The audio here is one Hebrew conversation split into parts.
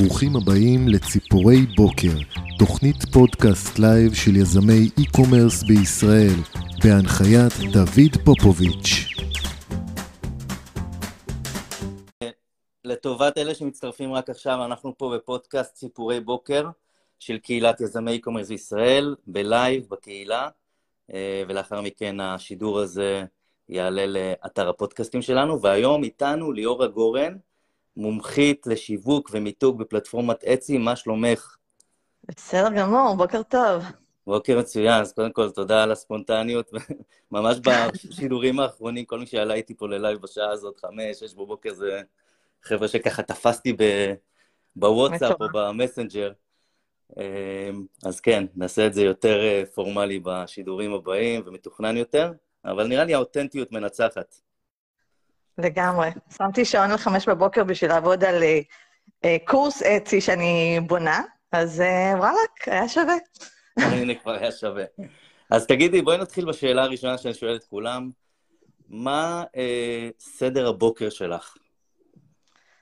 ברוכים הבאים לציפורי בוקר, תוכנית פודקאסט לייב של יזמי e-commerce בישראל, בהנחיית דוד פופוביץ'. לטובת אלה שמצטרפים רק עכשיו, אנחנו פה בפודקאסט ציפורי בוקר של קהילת יזמי e-commerce בישראל, בלייב, בקהילה, אה, ולאחר מכן השידור הזה יעלה לאתר הפודקאסטים שלנו, והיום איתנו ליאורה גורן, מומחית לשיווק ומיתוג בפלטפורמת Etsy, מה שלומך? בסדר גמור, בוקר טוב. בוקר מצוין, אז קודם כל תודה על הספונטניות, ממש בשידורים האחרונים, כל מי שעלה איתי פה ללייב בשעה הזאת, חמש, שש בבוקר, זה חבר'ה שככה תפסתי ב... בוואטסאפ או במסנג'ר. אמ, אז כן, נעשה את זה יותר אה, פורמלי בשידורים הבאים ומתוכנן יותר, אבל נראה לי האותנטיות מנצחת. לגמרי. שמתי שעון לחמש בבוקר בשביל לעבוד על uh, קורס אצי שאני בונה, אז uh, וואלכ, היה שווה. הנה, כבר היה שווה. אז תגידי, בואי נתחיל בשאלה הראשונה שאני שואל את כולם. מה uh, סדר הבוקר שלך?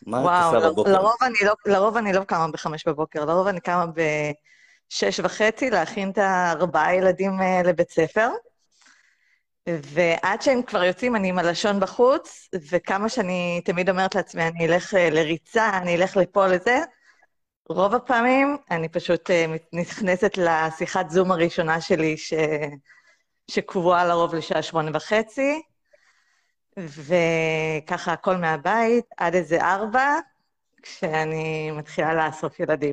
מה את עושה בבוקר? לרוב אני, לא, לרוב אני לא קמה בחמש בבוקר, לרוב אני קמה בשש וחצי להכין את הארבעה ילדים uh, לבית ספר. ועד שהם כבר יוצאים, אני עם הלשון בחוץ, וכמה שאני תמיד אומרת לעצמי, אני אלך אה, לריצה, אני אלך לפה לזה, רוב הפעמים אני פשוט אה, נכנסת לשיחת זום הראשונה שלי, ש... שקבועה לרוב לשעה שמונה וחצי, וככה הכל מהבית, עד איזה ארבע, כשאני מתחילה לאסוף ילדים.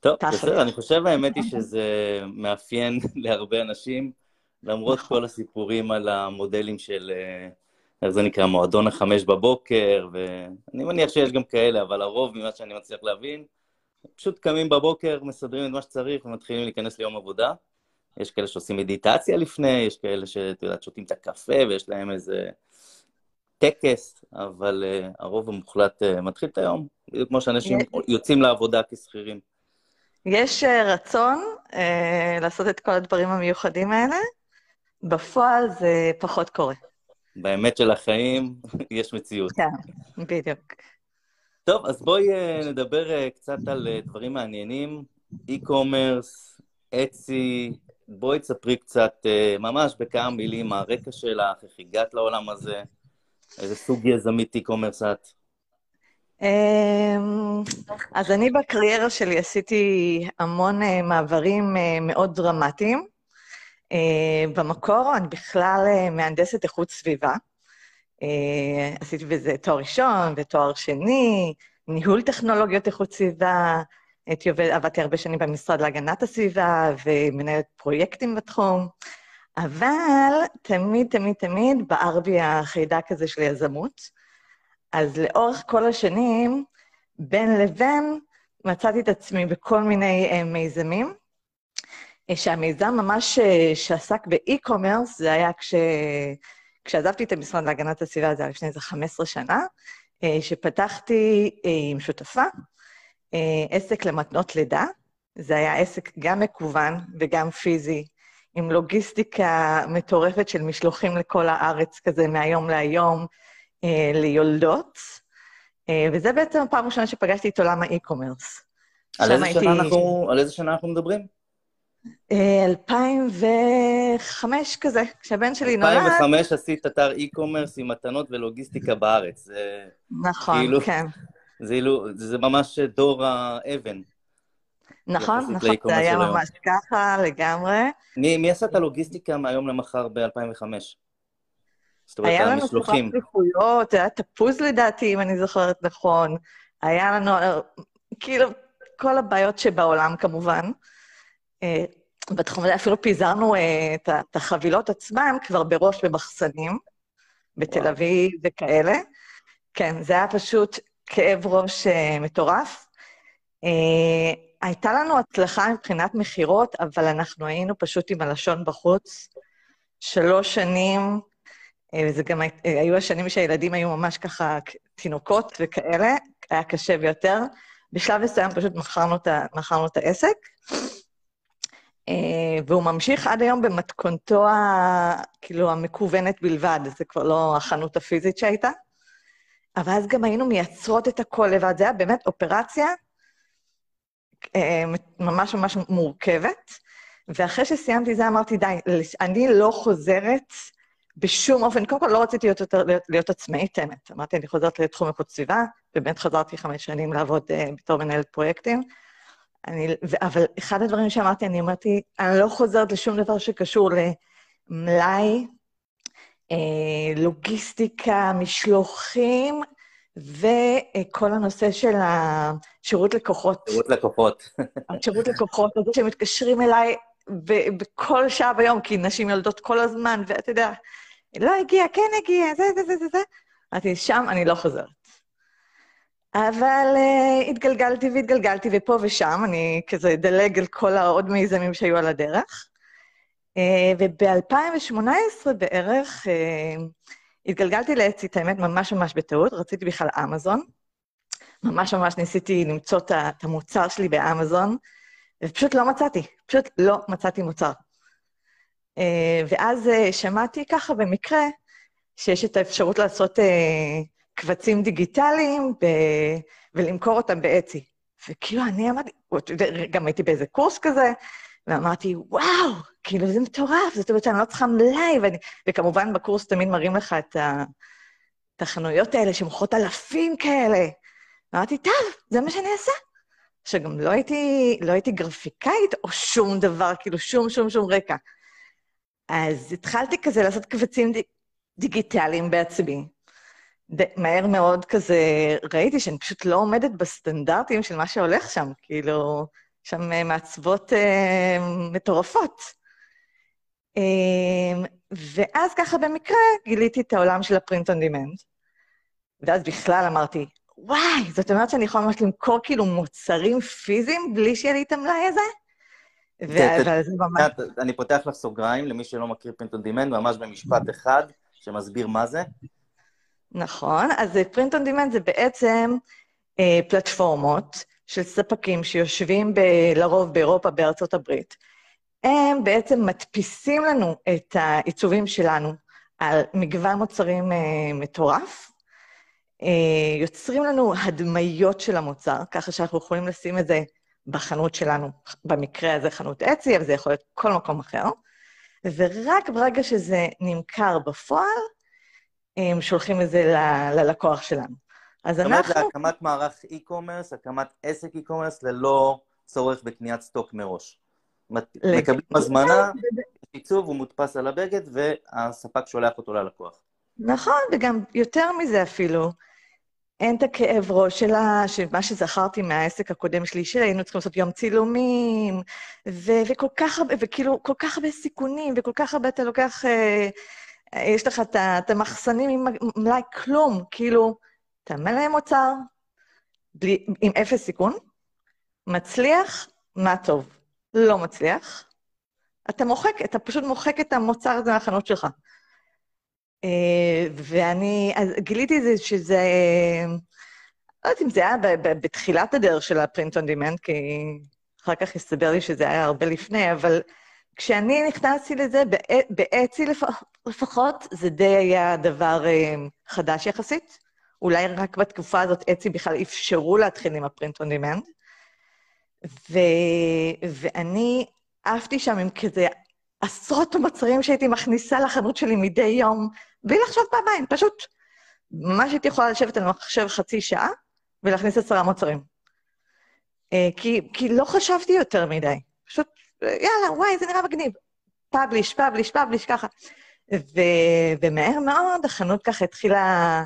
טוב, בסדר, אני חושב האמת היא שזה מאפיין להרבה אנשים. למרות. כל הסיפורים על המודלים של, אה, איך זה נקרא, מועדון החמש בבוקר, ואני מניח שיש גם כאלה, אבל הרוב, ממה שאני מצליח להבין, פשוט קמים בבוקר, מסדרים את מה שצריך ומתחילים להיכנס ליום עבודה. יש כאלה שעושים מדיטציה לפני, יש כאלה שאת יודעת, שותים את הקפה ויש להם איזה טקס, אבל uh, הרוב המוחלט uh, מתחיל את היום, בדיוק כמו שאנשים יוצאים לעבודה כשכירים. יש uh, רצון uh, לעשות את כל הדברים המיוחדים האלה, בפועל זה פחות קורה. באמת של החיים יש מציאות. כן, בדיוק. טוב, אז בואי אה, נדבר אה, קצת על אה, דברים מעניינים. e-commerce, אצי, בואי תספרי קצת, ממש בכמה מילים, מה הרקע שלך, איך הגעת לעולם הזה, איזה סוג יזמית e-commerce את? אמ, אז אני בקריירה שלי עשיתי המון מעברים מאוד דרמטיים. אה, במקור אני בכלל אה, מהנדסת איכות סביבה. אה, עשיתי בזה תואר ראשון ותואר שני, ניהול טכנולוגיות איכות סביבה, הייתי עובד, עבדתי הרבה שנים במשרד להגנת הסביבה ומנהלת פרויקטים בתחום, אבל תמיד, תמיד, תמיד בער בי החיידק הזה של יזמות. אז לאורך כל השנים, בין לבין, מצאתי את עצמי בכל מיני מיזמים, שהמיזם ממש אה, שעסק באי-קומרס, זה היה כש... כשעזבתי את המשרד להגנת הסביבה, זה היה לפני איזה 15 שנה, אה, שפתחתי עם שותפה עסק למתנות לידה. זה היה עסק גם מקוון וגם פיזי, עם לוגיסטיקה מטורפת של משלוחים לכל הארץ, כזה מהיום להיום, ליולדות. וזה בעצם הפעם הראשונה שפגשתי את עולם האי-קומרס. על, הייתי... אנחנו, על איזה שנה אנחנו מדברים? 2005 כזה, כשהבן שלי נולד. 2005 עשית אתר e-commerce עם מתנות ולוגיסטיקה בארץ. נכון, כאילו, כן. זה, אילו, זה ממש דור האבן. נכון, נכון, זה היה ממש ככה לגמרי. מי, מי עשה את הלוגיסטיקה מהיום למחר ב-2005? זאת אומרת, היה לנו חברת שליחויות, היה תפוז לדעתי, אם אני זוכרת נכון. היה לנו, כאילו, כל הבעיות שבעולם כמובן. אה, בתחום הזה אפילו פיזרנו אה, את החבילות עצמן כבר בראש במחסנים, בתל אביב וכאלה. כן, זה היה פשוט כאב ראש אה, מטורף. הייתה לנו הצלחה מבחינת מכירות, אבל אנחנו היינו פשוט עם הלשון בחוץ. שלוש שנים, וזה גם היו השנים שהילדים היו ממש ככה תינוקות וכאלה, היה קשה ביותר. בשלב מסוים פשוט מכרנו את, מכרנו את העסק. אה, והוא ממשיך עד היום במתכונתו, כאילו, המקוונת בלבד, זה כבר לא החנות הפיזית שהייתה. אבל אז גם היינו מייצרות את הכל לבד. זה היה באמת אופרציה אה, ממש ממש מורכבת. ואחרי שסיימתי זה אמרתי, די, אני לא חוזרת בשום אופן, קודם כל לא רציתי להיות, יותר, להיות, להיות עצמאית, אמת. אמרתי, אני חוזרת לתחום איכות סביבה, באמת חזרתי חמש שנים לעבוד uh, בתור מנהלת פרויקטים. אני, אבל אחד הדברים שאמרתי, אני אמרתי, אני לא חוזרת לשום דבר שקשור למלאי, אה, לוגיסטיקה, משלוחים, וכל הנושא של השירות לקוחות. שירות לקוחות. שירות לקוחות, זה שמתקשרים אליי בכל שעה ביום, כי נשים יולדות כל הזמן, ואתה יודע, לא הגיע, כן הגיע, זה, זה, זה, זה, זה. אמרתי, שם אני לא חוזרת. אבל uh, התגלגלתי והתגלגלתי, ופה ושם, אני כזה אדלג על כל העוד מיזמים שהיו על הדרך. Uh, וב-2018 בערך uh, התגלגלתי לאצי, את האמת, ממש ממש בטעות, רציתי בכלל אמזון. ממש ממש ניסיתי למצוא את המוצר שלי באמזון, ופשוט לא מצאתי, פשוט לא מצאתי מוצר. Uh, ואז uh, שמעתי ככה במקרה שיש את האפשרות לעשות uh, קבצים דיגיטליים ב... ולמכור אותם באצי. וכאילו, אני אמרתי, גם הייתי באיזה קורס כזה, ואמרתי, וואו, כאילו, זה מטורף, זאת אומרת שאני לא צריכה מלאי, ואני... וכמובן בקורס תמיד מראים לך את, ה... את החנויות האלה שמוכרות אלפים כאלה. אמרתי, טוב, זה מה שאני אעשה. שגם לא הייתי, לא הייתי גרפיקאית או שום דבר, כאילו שום שום שום רקע. אז התחלתי כזה לעשות קבצים ד... דיגיטליים בעצמי. מהר מאוד כזה ראיתי שאני פשוט לא עומדת בסטנדרטים של מה שהולך שם, כאילו, שם אה, מעצבות אה, מטורפות. אה, ואז ככה במקרה גיליתי את העולם של ה print on demand, ואז בכלל אמרתי, וואי, זאת אומרת שאני יכולה ממש למכור כאילו מוצרים פיזיים בלי שיהיה לי את המלאי הזה? אני פותח לך סוגריים למי שלא מכיר print on demand, ממש במשפט אחד שמסביר מה זה. נכון, אז פרינט און דימנד זה בעצם אה, פלטפורמות של ספקים שיושבים ב- לרוב באירופה, בארצות הברית. הם בעצם מדפיסים לנו את העיצובים שלנו על מגוון מוצרים אה, מטורף, אה, יוצרים לנו הדמיות של המוצר, ככה שאנחנו יכולים לשים את זה בחנות שלנו, במקרה הזה חנות אצי, אבל זה יכול להיות כל מקום אחר, ורק ברגע שזה נמכר בפועל, שולחים את זה ללקוח שלנו. אז אנחנו... זאת אומרת, להקמת מערך e-commerce, הקמת עסק e-commerce ללא צורך בקניית סטוק מראש. מקבלים הזמנה, עיצוב, הוא מודפס על הבגד, והספק שולח אותו ללקוח. נכון, וגם יותר מזה אפילו, אין את הכאב ראש שלה, מה שזכרתי מהעסק הקודם שלי, שהיינו צריכים לעשות יום צילומים, ו- וכל כך הרבה, וכאילו, כל כך הרבה סיכונים, וכל כך הרבה אתה לוקח, אה, יש לך את המחסנים עם מלאי כלום, כאילו, אתה מלא מוצר, בלי, עם אפס סיכון, מצליח, מה טוב. לא מצליח, אתה מוחק, אתה פשוט מוחק את המוצר הזה מהחנות שלך. אה, ואני, אז גיליתי את זה שזה, לא יודעת אם זה היה בתחילת הדרך של ה print on demand, כי אחר כך הסתבר לי שזה היה הרבה לפני, אבל כשאני נכנסתי לזה, ב Etsy לפחות, זה די היה דבר אה, חדש יחסית. אולי רק בתקופה הזאת Etsy בכלל אפשרו להתחיל עם ה print on demand. ואני עפתי שם עם כזה עשרות מוצרים שהייתי מכניסה לחנות שלי מדי יום, בלי לחשוב פעמיים, פשוט. ממש הייתי יכולה לשבת על מחשב חצי שעה ולהכניס עשרה מוצרים. אה, כי, כי לא חשבתי יותר מדי. יאללה, וואי, זה נראה מגניב. פאבליש, פאבליש, פאבליש, ככה. ו, ומהר מאוד החנות ככה התחילה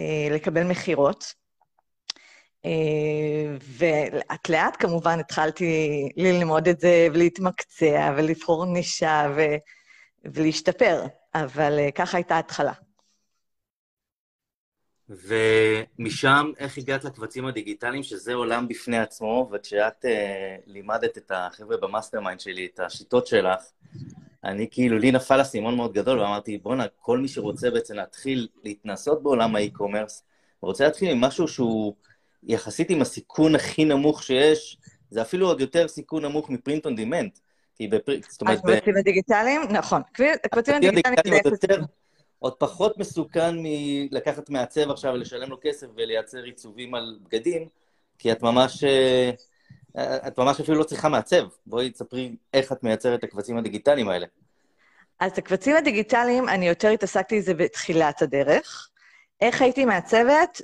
אה, לקבל מכירות. אה, ולאט לאט כמובן התחלתי ללמוד את זה ולהתמקצע ולבחור נישה ו... ולהשתפר, אבל אה, ככה הייתה ההתחלה. ומשם, איך הגעת לקבצים הדיגיטליים, שזה עולם בפני עצמו, וכשאת uh, לימדת את החבר'ה ב mastermind שלי, את השיטות שלך, אני כאילו, לי נפל אסימון מאוד גדול, ואמרתי, בואנה, כל מי שרוצה בעצם להתחיל להתנסות בעולם ה e-commerce, רוצה להתחיל עם משהו שהוא יחסית עם הסיכון הכי נמוך שיש, זה אפילו עוד יותר סיכון נמוך מ print on demand. כי בפרינט, זאת אומרת... הקבצים הדיגיטליים? נכון. הקבצים הדיגיטליים זה. עוד פחות מסוכן מלקחת מעצב עכשיו ולשלם לו כסף ולייצר עיצובים על בגדים, כי את ממש, אה, את ממש אפילו לא צריכה מעצב. בואי תספרי איך את מייצרת את הקבצים הדיגיטליים האלה. אז את הקבצים הדיגיטליים, אני יותר התעסקתי בזה בתחילת הדרך. איך הייתי מעצבת?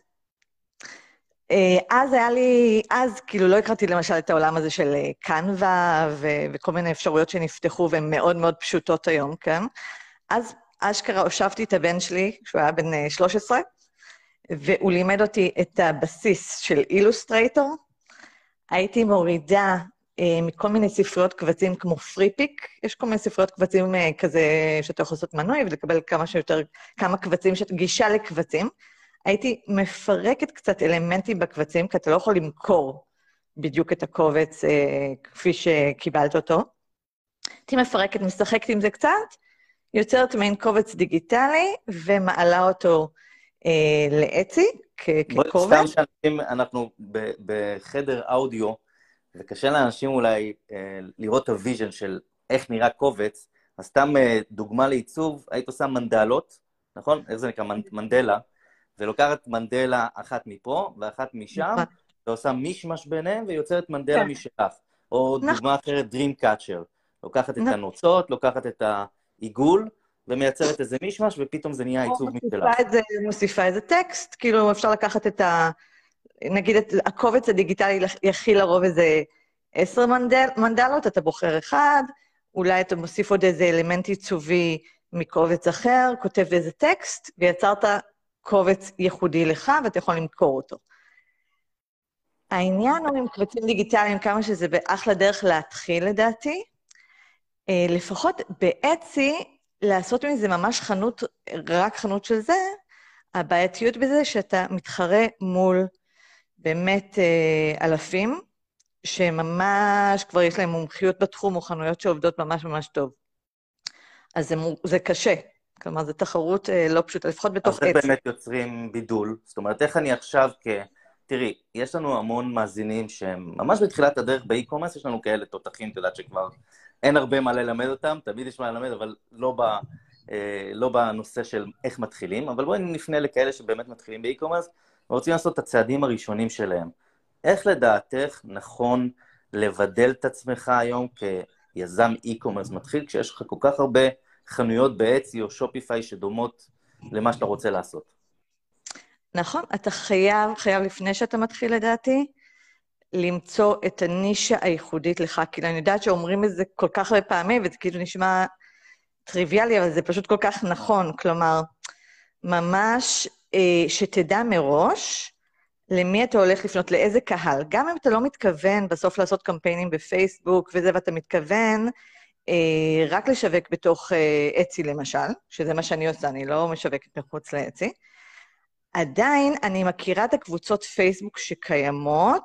אה, אז היה לי, אז כאילו לא הכרתי למשל את העולם הזה של קנווה ו- וכל מיני אפשרויות שנפתחו והן מאוד מאוד פשוטות היום, כן? אז אשכרה הושבתי את הבן שלי, כשהוא היה בן 13, אה, והוא לימד אותי את הבסיס של אילוסטרייטור. הייתי מורידה אה, מכל מיני ספריות קבצים כמו פרי פיק, יש כל מיני ספריות קבצים אה, כזה שאתה יכול לעשות מנוי ולקבל כמה שיותר, כמה קבצים, גישה לקבצים. הייתי מפרקת קצת אלמנטים בקבצים, כי אתה לא יכול למכור בדיוק את הקובץ אה, כפי שקיבלת אותו. הייתי מפרקת, משחקת עם זה קצת, יוצרת מעין קובץ דיגיטלי ומעלה אותו אה, ל Etsy כקובץ. סתם שאנשים, אנחנו בחדר אודיו, וקשה לאנשים אולי אה, לראות את ה vision של איך נראה קובץ, אז סתם אה, דוגמה לעיצוב, היית עושה מנדלות, נכון? איך זה נקרא? מנדלה. ולוקחת מנדלה אחת מפה ואחת משם, נכון. ועושה מישמש ביניהם ויוצרת מנדלה כן. משלך. או נכון. דוגמה אחרת, Dream Catcher. לוקחת את נכון. הנוצות, לוקחת את העיגול, ומייצרת איזה מישמש, ופתאום זה נהיה עיצוב משלך. מוסיפה איזה טקסט, כאילו אפשר לקחת את ה... נגיד, את הקובץ הדיגיטלי יכיל לרוב איזה עשר מנדל, מנדלות, אתה בוחר אחד, אולי אתה מוסיף עוד איזה אלמנט עיצובי מקובץ אחר, כותב איזה טקסט, ויצרת קובץ ייחודי לך, ואתה יכול למכור אותו. העניין הוא עם קבצים דיגיטליים, כמה שזה באחלה דרך להתחיל, לדעתי. אה, לפחות באצי, לעשות מזה ממש חנות, רק חנות של זה, הבעייתיות בזה שאתה מתחרה מול באמת אה, אלפים, שממש כבר יש להם מומחיות בתחום, או חנויות שעובדות ממש ממש טוב. אז זה, זה קשה. כלומר, זו תחרות אה, לא פשוטה, לפחות בתוך עץ. אז איך באמת יוצרים בידול? זאת אומרת, איך אני עכשיו כ... תראי, יש לנו המון מאזינים שהם ממש בתחילת הדרך באי-קומרס, יש לנו כאלה תותחים, את יודעת שכבר אין הרבה מה ללמד אותם, תמיד יש מה ללמד, אבל לא, ב, אה, לא בנושא של איך מתחילים, אבל בואי נפנה לכאלה שבאמת מתחילים באי-קומרס, ורוצים לעשות את הצעדים הראשונים שלהם. איך לדעתך נכון לבדל את עצמך היום כיזם אי-קומרס מתחיל, כשיש לך כל כך הרבה חנויות באצי או שופיפיי שדומות למה שאתה רוצה לעשות. נכון, אתה חייב, חייב לפני שאתה מתחיל לדעתי, למצוא את הנישה הייחודית לך. כאילו, אני יודעת שאומרים את זה כל כך הרבה פעמים, וזה כאילו נשמע טריוויאלי, אבל זה פשוט כל כך נכון. כלומר, ממש אה, שתדע מראש למי אתה הולך לפנות, לאיזה קהל. גם אם אתה לא מתכוון בסוף לעשות קמפיינים בפייסבוק וזה, ואתה מתכוון אה, רק לשווק בתוך אה, אצי למשל, שזה מה שאני עושה, אני לא משווקת מחוץ לאצי. עדיין אני מכירה את הקבוצות פייסבוק שקיימות,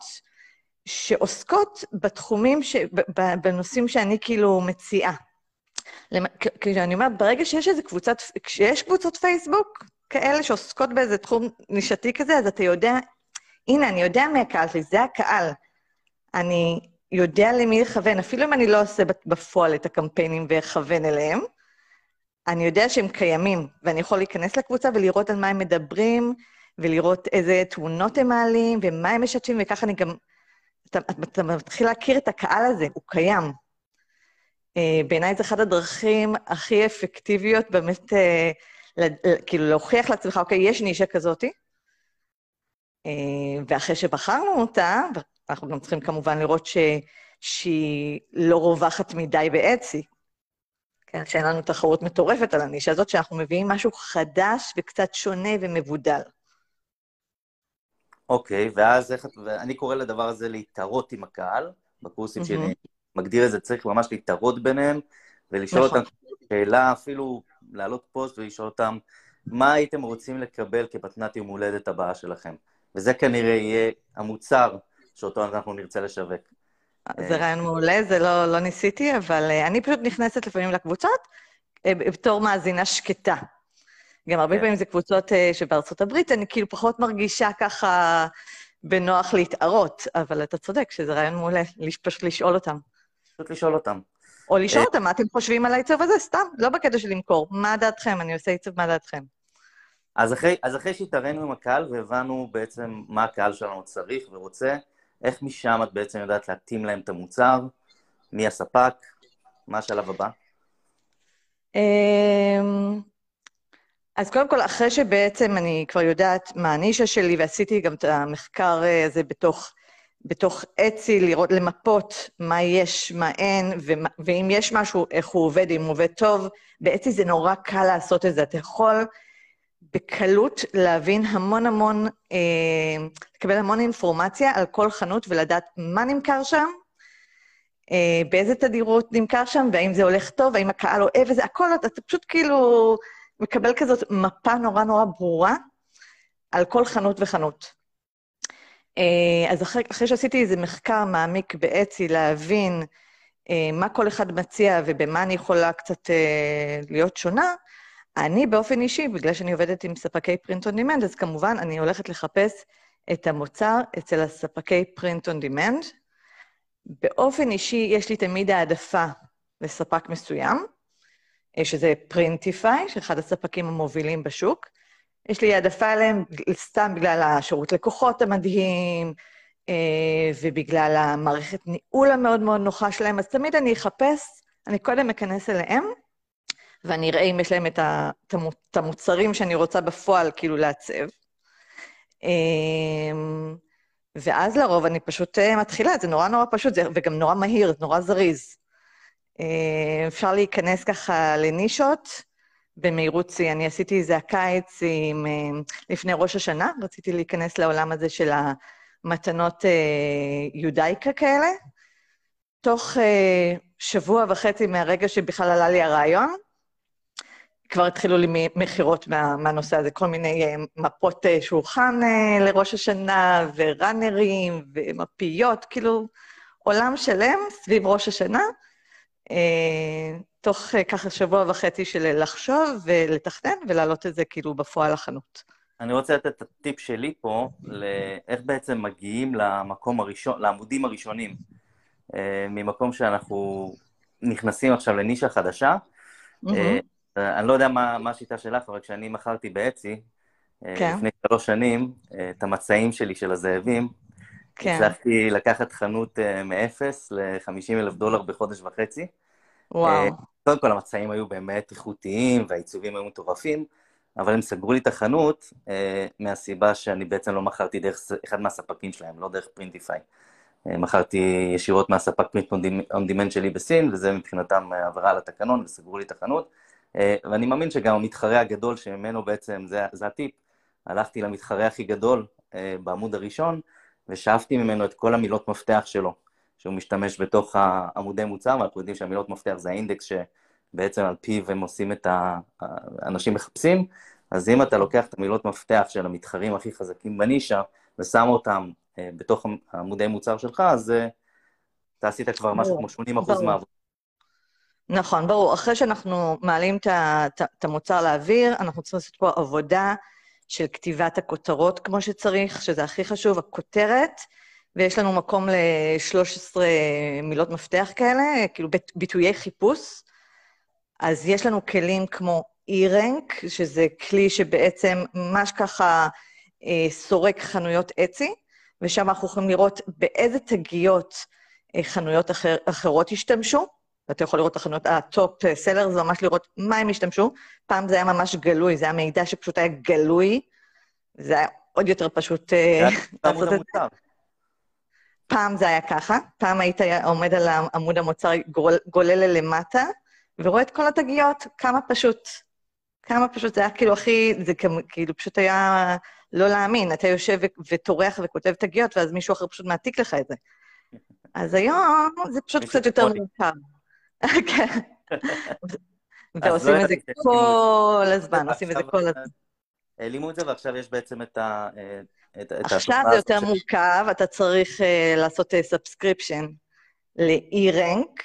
שעוסקות בתחומים, ש... בנושאים שאני כאילו מציעה. כאילו, אני אומרת, ברגע שיש איזה קבוצת, כשיש קבוצות פייסבוק כאלה שעוסקות באיזה תחום נישתי כזה, אז אתה יודע, הנה, אני יודע מי הקהל שלי, זה הקהל. אני יודע למי לכוון, אפילו אם אני לא עושה בפועל את הקמפיינים ואכוון אליהם, אני יודע שהם קיימים, ואני יכול להיכנס לקבוצה ולראות על מה הם מדברים, ולראות איזה תמונות הם מעלים, ומה הם משתפים, וככה אני גם... אתה, אתה מתחיל להכיר את הקהל הזה, הוא קיים. Uh, בעיניי זה אחת הדרכים הכי אפקטיביות באמת, ל, כאילו, להוכיח לעצמך, אוקיי, יש נישה כזאתי, uh, ואחרי שבחרנו אותה, אנחנו גם צריכים כמובן לראות ש, שהיא לא רווחת מדי באצי, כן, שאין לנו תחרות מטורפת על הנישה הזאת, שאנחנו מביאים משהו חדש וקצת שונה ומבודל. אוקיי, ואז איך, ואני קורא לדבר הזה להתערות עם הקהל, בקורסים mm-hmm. שלי מגדיר את זה, צריך ממש להתערות ביניהם, ולשאול נכון. אותם שאלה, אפילו להעלות פוסט ולשאול אותם, מה הייתם רוצים לקבל כמתנת יום הולדת הבאה שלכם? וזה כנראה יהיה המוצר שאותו אנחנו נרצה לשווק. זה רעיון מעולה, זה לא, לא ניסיתי, אבל אה, אני פשוט נכנסת לפעמים לקבוצות אה, בתור מאזינה שקטה. גם הרבה כן. פעמים זה קבוצות אה, שבארצות הברית, אני כאילו פחות מרגישה ככה בנוח להתערות, אבל אתה צודק שזה רעיון מעולה, פשוט לשאול אותם. פשוט לשאול אותם. או לשאול אותם מה אתם חושבים על העיצוב הזה, סתם, לא בקטע של למכור. מה דעתכם? אני עושה עיצוב, מה דעתכם? אז אחרי, אז אחרי שהתערנו עם הקהל והבנו בעצם מה הקהל שלנו צריך ורוצה, איך משם את בעצם יודעת להתאים להם את המוצר? מי הספק? מה השלב הבא? אז קודם כל, אחרי שבעצם אני כבר יודעת מה הנישה שלי, ועשיתי גם את המחקר הזה בתוך, בתוך אצי, לראות, למפות מה יש, מה אין, ומה, ואם יש משהו, איך הוא עובד, אם הוא עובד טוב, באצי זה נורא קל לעשות את זה. אתה יכול בקלות להבין המון המון, אה, לקבל המון אינפורמציה על כל חנות ולדעת מה נמכר שם, אה, באיזה תדירות נמכר שם, והאם זה הולך טוב, האם הקהל אוהב את זה, הכל, אתה פשוט כאילו מקבל כזאת מפה נורא נורא ברורה על כל חנות וחנות. אה, אז אחרי, אחרי שעשיתי איזה מחקר מעמיק ב Etsy, להבין אה, מה כל אחד מציע ובמה אני יכולה קצת אה, להיות שונה, אני באופן אישי, בגלל שאני עובדת עם ספקי print on demand, אז כמובן אני הולכת לחפש את המוצר אצל הספקי print on demand. באופן אישי, יש לי תמיד העדפה לספק מסוים, שזה פרינטיפיי, שאחד הספקים המובילים בשוק. יש לי העדפה עליהם סתם בגלל השירות לקוחות המדהים, אה, ובגלל המערכת ניהול המאוד מאוד נוחה שלהם, אז תמיד אני אחפש, אני קודם אכנס אליהם, ואני אראה אם יש להם את המוצרים שאני רוצה בפועל כאילו לעצב. אמ, ואז לרוב אני פשוט אה, מתחילה, זה נורא נורא פשוט, וגם נורא מהיר, זה נורא זריז. אה, אפשר להיכנס ככה לנישות במהירות שיא. אני עשיתי איזה הקיץ עם, אה, לפני ראש השנה, רציתי להיכנס לעולם הזה של המתנות יודאיקה כאלה. תוך שבוע וחצי מהרגע שבכלל עלה לי הרעיון, כבר התחילו לי מכירות מה, מהנושא הזה, כל מיני מפות שולחן לראש השנה, וראנרים, ומפיות, כאילו עולם שלם סביב ראש השנה, תוך uh, ככה שבוע וחצי של לחשוב ולתכנן ולהעלות את זה כאילו בפועל לחנות. אני רוצה לתת את הטיפ שלי פה, לאיך בעצם מגיעים למקום הראשון, לעמודים הראשונים, uh, ממקום שאנחנו נכנסים עכשיו לנישה חדשה. Mm-hmm. אה, אני לא יודע מה, מה השיטה שלך, אבל כשאני מכרתי באצי, אה, כן. לפני שלוש שנים, אה, את המצעים שלי של הזאבים, כן. הצלחתי לקחת חנות מאפס ל-50 אלף דולר בחודש וחצי. וואו. קודם כל, המצעים היו באמת איכותיים, והעיצובים היו מטורפים, אבל הם סגרו לי את החנות מהסיבה שאני בעצם לא מכרתי דרך אחד מהספקים שלהם, לא דרך Printify. מכרתי ישירות מהספק print on demand שלי בסין, וזה מבחינתם עבירה על התקנון, וסגרו לי את החנות. אה, ואני מאמין שגם המתחרה הגדול שממנו בעצם, זה, זה הטיפ, הלכתי למתחרה הכי גדול אה, בעמוד הראשון, ושאבתי ממנו את כל המילות מפתח שלו, שהוא משתמש בתוך העמודי מוצר, ואנחנו יודעים שהמילות מפתח זה האינדקס שבעצם על פיו הם עושים את האנשים מחפשים, אז אם אתה לוקח את המילות מפתח של המתחרים הכי חזקים בנישה, ושם אותם אה, בתוך עמודי מוצר שלך, אז אתה עשית כבר משהו כמו 80% מהעבודה. נכון, ברור. אחרי שאנחנו מעלים את המוצר לאוויר, אנחנו צריכים לעשות פה עבודה של כתיבת הכותרות כמו שצריך, שזה הכי חשוב, הכותרת, ויש לנו מקום ל-13 מילות מפתח כאלה, כאילו ביטויי חיפוש. אז יש לנו כלים כמו e-rank, שזה כלי שבעצם ממש ככה אה, סורק חנויות Etsy, ושם אנחנו יכולים לראות באיזה תגיות אה, חנויות אחר, אחרות השתמשו. ואתה יכול לראות את החנויות ה top seller, זה ממש לראות מה הם השתמשו. פעם זה היה ממש גלוי, זה היה מידע שפשוט היה גלוי, זה היה עוד יותר פשוט אה, לעשות את זה. פעם זה היה ככה, פעם היית עומד על עמוד המוצר, גולל ללמטה, ורואה את כל התגיות, כמה פשוט. כמה פשוט, זה היה כאילו הכי, זה כאילו פשוט היה לא להאמין, אתה יושב וטורח וכותב תגיות, ואז מישהו אחר פשוט מעתיק לך את זה. אז היום זה פשוט קצת יותר מורכב. כן. ועושים לא את זה כל הזמן, עושים את זה כל הזמן. העלימו את זה, ועכשיו יש בעצם את ה... עכשיו זה יותר מורכב, אתה צריך אה, לעשות subscription ל-e-rank,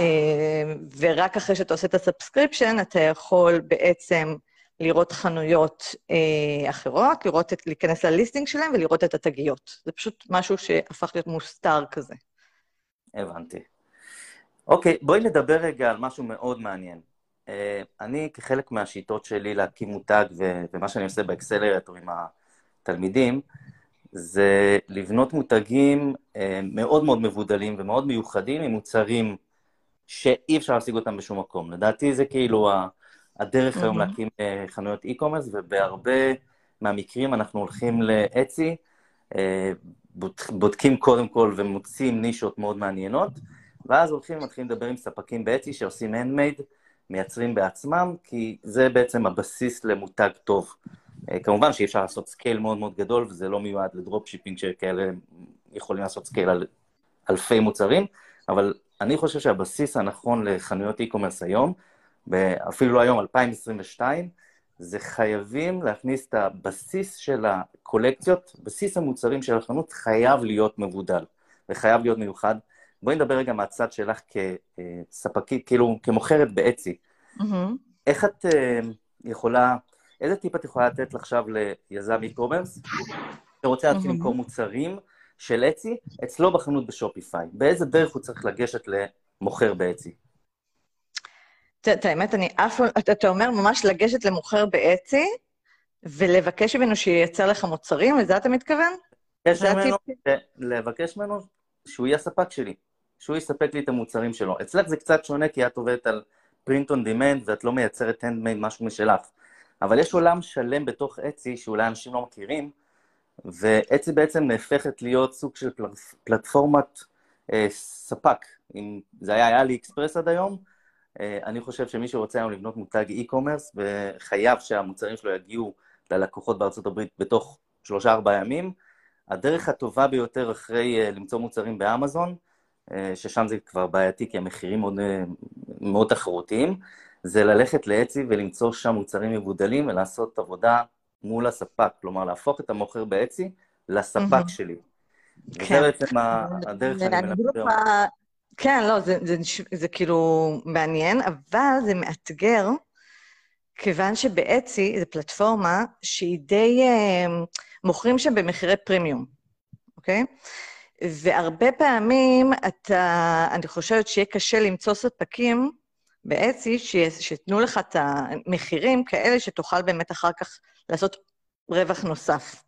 אה, ורק אחרי שאתה עושה את ה subscription, אתה יכול בעצם לראות חנויות אה, אחרות, לראות את, להיכנס ל listing שלהם ולראות את התגיות. זה פשוט משהו שהפך להיות מוסתר כזה. הבנתי. אוקיי, בואי נדבר רגע על משהו מאוד מעניין. אה, אני, כחלק מהשיטות שלי להקים מותג, ומה שאני עושה באקסלרטור עם התלמידים, זה לבנות מותגים אה, מאוד מאוד מבודלים ומאוד מיוחדים עם מוצרים שאי אפשר להשיג אותם בשום מקום. לדעתי זה כאילו הדרך היום להקים אה, חנויות e-commerce, ובהרבה מהמקרים אנחנו הולכים לאצי, בודקים קודם כל ומוצאים נישות מאוד מעניינות, ואז הולכים ומתחילים לדבר עם ספקים ב Etsy שעושים handmade, מייצרים בעצמם, כי זה בעצם הבסיס למותג טוב. אה, כמובן שאי אפשר לעשות scale מאוד מאוד גדול, וזה לא מיועד ל drop shipping שכאלה יכולים לעשות scale על אלפי מוצרים, אבל אני חושב שהבסיס הנכון לחנויות e-commerce היום, אפילו לא היום, 2022, זה חייבים להכניס את הבסיס של הקולקציות, בסיס המוצרים של החנות חייב להיות מבודל, וחייב להיות מיוחד. בואי נדבר רגע מהצד שלך כספקית, כאילו, כמוכרת באצי. Mm-hmm. איך את uh, יכולה, איזה טיפ את יכולה לתת עכשיו ליזם e-commerce שרוצה להתחיל mm-hmm. למכור מוצרים של אצי אצלו בחנות בשופיפיי? באיזה דרך הוא צריך לגשת למוכר באצי? את האמת, אני אף פעם, אתה אומר ממש לגשת למוכר באצי, ולבקש ממנו שייצר לך מוצרים, לזה אתה מתכוון? לבקש ממנו שהוא יהיה הספק שלי. שהוא יספק לי את המוצרים שלו. אצלך זה קצת שונה כי את עובדת על print on demand ואת לא מייצרת handmade משהו משלך. אבל יש עולם שלם בתוך אצי שאולי אנשים לא מכירים, ואצי בעצם נהפכת להיות סוג של פלטפורמת אה, ספק. אם זה היה היה לי אקספרס עד היום, אה, אני חושב שמי שרוצה היום לבנות מותג e-commerce וחייב שהמוצרים שלו יגיעו ללקוחות בארצות הברית בתוך שלושה-ארבעה ימים, הדרך הטובה ביותר אחרי אה, למצוא מוצרים באמזון, ששם זה כבר בעייתי כי המחירים מאוד, אה, מאוד תחרותיים, זה ללכת לאצי ולמצוא שם מוצרים מבודלים ולעשות עבודה מול הספק, כלומר להפוך את המוכר באצי לספק שלי. כן. וזה בעצם הדרך שאני מלמד. כן, לא, זה, זה, זה, זה כאילו מעניין, אבל זה מאתגר, כיוון שבאצי זו פלטפורמה שהיא די... אה, מוכרים שם במחירי פרימיום, אוקיי? והרבה פעמים אתה, אני חושבת שיהיה קשה למצוא ספקים באצי שייתנו לך את המחירים כאלה שתוכל באמת אחר כך לעשות רווח נוסף.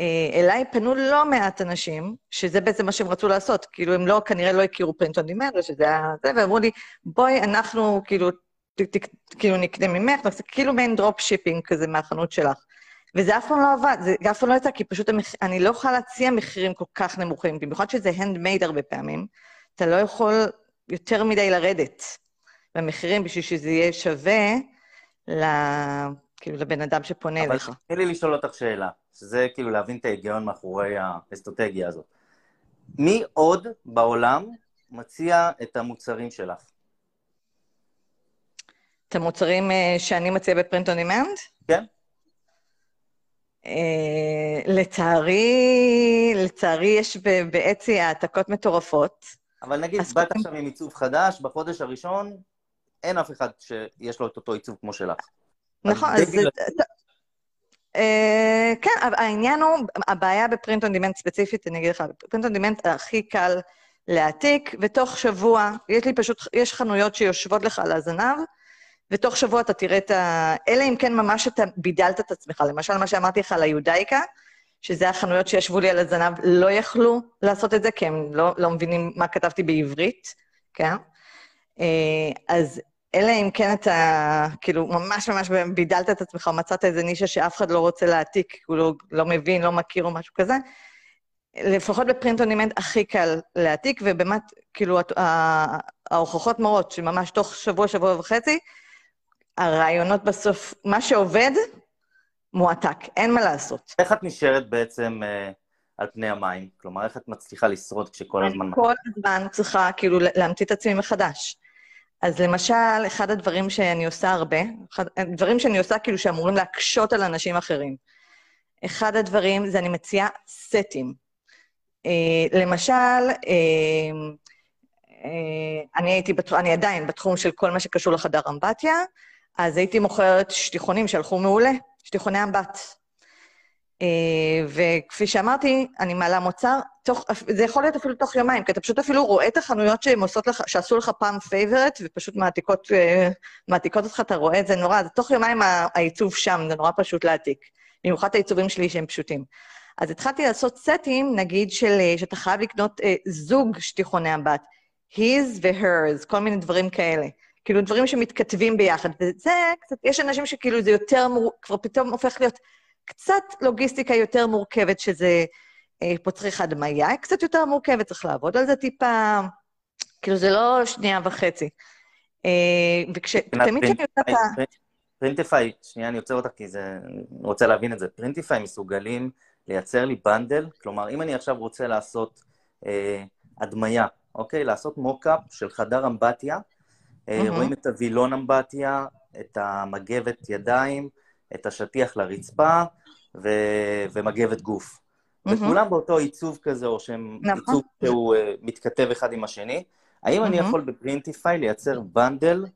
אה, אליי פנו לא מעט אנשים, שזה בעצם מה שהם רצו לעשות, כאילו הם לא, כנראה לא הכירו פרינט און שזה היה זה, ואמרו לי, בואי, אנחנו כאילו, ת, ת, כאילו נקנה ממך, כאילו מעין drop shipping כזה מהחנות שלך. וזה אף פעם לא עבד, זה אף פעם לא יצא, כי פשוט המח... אני לא יכולה להציע מחירים כל כך נמוכים, במיוחד שזה handmade הרבה פעמים, אתה לא יכול יותר מדי לרדת במחירים בשביל שזה יהיה שווה ל... כאילו לבן אדם שפונה אבל אליך. אבל תני לי לשאול אותך שאלה, שזה כאילו להבין את ההיגיון מאחורי האסטרטגיה הזאת. מי עוד בעולם מציע את המוצרים שלך? את המוצרים אה, שאני מציעה ב print on demand? כן. אה, לצערי, לצערי יש ב Etsy העתקות מטורפות. אבל נגיד, באת עכשיו עם עיצוב חדש, בחודש הראשון, אין אף אחד שיש לו את אותו עיצוב כמו שלך. נכון, אז... אה, כן, העניין הוא, הבעיה ב print on demand ספציפית, אני אגיד לך, ב print on demand הכי קל להעתיק, ותוך שבוע, יש לי פשוט, יש חנויות שיושבות לך על הזנב, ותוך שבוע אתה תראה את ה... אלא אם כן ממש אתה בידלת את עצמך. למשל, מה שאמרתי לך על היודאיקה, שזה החנויות שישבו לי על הזנב, לא יכלו לעשות את זה, כי הם לא, לא מבינים מה כתבתי בעברית, כן? אה, אז אלא אם כן אתה, כאילו, ממש ממש בידלת את עצמך, מצאת איזה נישה שאף אחד לא רוצה להעתיק, הוא לא, לא מבין, לא מכיר או משהו כזה, לפחות בפרינט אונימנט הכי קל להעתיק, ובאמת, כאילו, ההוכחות מראות שממש תוך שבוע, שבוע וחצי, הרעיונות בסוף, מה שעובד, מועתק, אין מה לעשות. איך את נשארת בעצם אה, על פני המים? כלומר, איך את מצליחה לשרוד כשכל הזמן... אני כל הזמן צריכה כאילו להמציא את עצמי מחדש. אז למשל, אחד הדברים שאני עושה הרבה, אחד, דברים שאני עושה כאילו שאמורים להקשות על אנשים אחרים. אחד הדברים זה אני מציעה סטים. אה, למשל, אה, אה, אני הייתי, בת... אני עדיין בתחום של כל מה שקשור לחדר אמבטיה, אז הייתי מוכרת שטיחונים שהלכו מעולה, שטיחוני אמבט. וכפי שאמרתי, אני מעלה מוצר, תוך, זה יכול להיות אפילו תוך יומיים, כי אתה פשוט אפילו רואה את החנויות שהן עושות לך, שעשו לך פעם פייבורט, ופשוט מעתיקות, מעתיקות אותך, אתה רואה את זה נורא, זה תוך יומיים העיצוב שם, זה נורא פשוט להעתיק. במיוחד העיצובים שלי שהם פשוטים. אז התחלתי לעשות סטים, נגיד, של, שאתה חייב לקנות אה, זוג שטיחוני אמבט, his ו-hers, כל מיני דברים כאלה. כאילו, דברים שמתכתבים ביחד. וזה קצת, יש אנשים שכאילו זה יותר, מור... כבר פתאום הופך להיות קצת לוגיסטיקה יותר מורכבת, שזה אה, פה צריך הדמיה, קצת יותר מורכבת, צריך לעבוד על זה טיפה, כאילו, זה לא שנייה וחצי. אה, וכשתמיד כשאני עושה את ה... Printify, שנייה, אני עוצר אותך כי זה... אני רוצה להבין את זה. Printify מסוגלים לייצר לי bundle, כלומר, אם אני עכשיו רוצה לעשות אה, הדמיה, אוקיי? לעשות mockup של חדר אמבטיה, mm-hmm. רואים את הווילון אמבטיה, את המגבת ידיים, את השטיח לרצפה ו... ומגבת גוף. Mm-hmm. וכולם באותו עיצוב כזה, או שהם נכון. עיצוב שהוא אה, מתכתב אחד עם השני. האם mm-hmm. אני יכול ב Printify לייצר bundle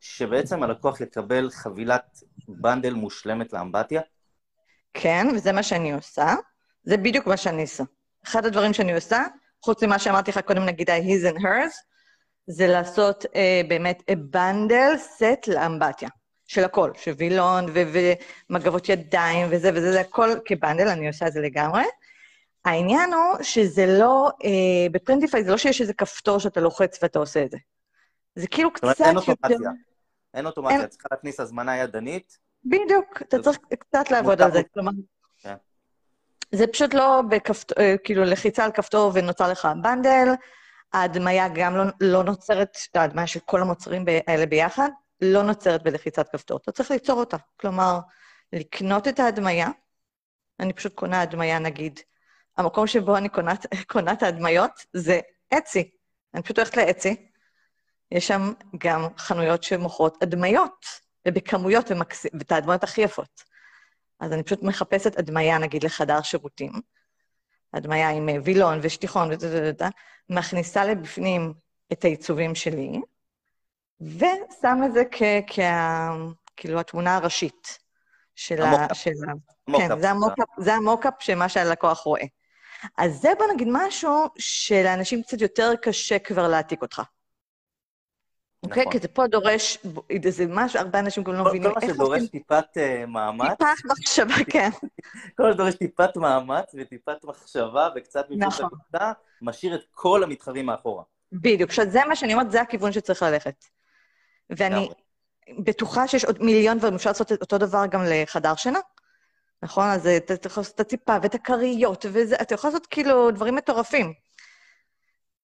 שבעצם הלקוח יקבל חבילת bundle מושלמת לאמבטיה? כן, וזה מה שאני עושה. זה בדיוק מה שאני עושה. אחד הדברים שאני עושה, חוץ ממה שאמרתי לך קודם, נגיד ה-his and hers, זה לעשות אה, באמת bundle סט לאמבטיה. של הכל, של וילון ומגבות ידיים וזה וזה, זה הכל כ bundle, אני עושה את זה לגמרי. העניין הוא שזה לא, אה, ב Printify זה לא שיש איזה כפתור שאתה לוחץ ואתה עושה את זה. זה כאילו קצת יותר... אין אוטומציה. אין אוטומציה, אין... צריכה להכניס הזמנה ידנית. בדיוק, אתה צריך קצת לעבוד על זה. כלומר, כן. זה פשוט לא בכפתור, אה, כאילו לחיצה על כפתור ונוצר לך bundle, ההדמיה גם לא, לא נוצרת, ההדמיה של כל המוצרים האלה ביחד, לא נוצרת בלחיצת כפתור. אתה צריך ליצור אותה. כלומר, לקנות את ההדמיה, אני פשוט קונה הדמיה, נגיד, המקום שבו אני קונה, קונה את ההדמיות זה אצי. אני פשוט הולכת לאצי, יש שם גם חנויות שמוכרות הדמיות, ובכמויות, ומקס... ואת ההדמיות הכי יפות. אז אני פשוט מחפשת הדמיה, נגיד, לחדר שירותים, הדמיה עם וילון ושטיחון וזה, מכניסה לבפנים את העיצובים שלי, ושם את זה כ... כ... כאילו התמונה הראשית של ה... של ה... כן, זה המוקאפ, זה המוקאפ של מה שהלקוח רואה. אז זה, בוא נגיד משהו שלאנשים קצת יותר קשה כבר להעתיק אותך. אוקיי? כי זה פה דורש, זה משהו, הרבה אנשים גם לא מבינים. כל מה שדורש טיפת מאמץ. טיפת מחשבה, כן. כל מה שדורש טיפת מאמץ וטיפת מחשבה וקצת מחוץ נכון. משאיר את כל המתחרים מאחורה. בדיוק. עכשיו, זה מה שאני אומרת, זה הכיוון שצריך ללכת. ואני בטוחה שיש עוד מיליון דברים, אפשר לעשות אותו דבר גם לחדר שינה, נכון? אז אתה יכול לעשות את הציפה ואת הכריות, ואתה יכול לעשות כאילו דברים מטורפים.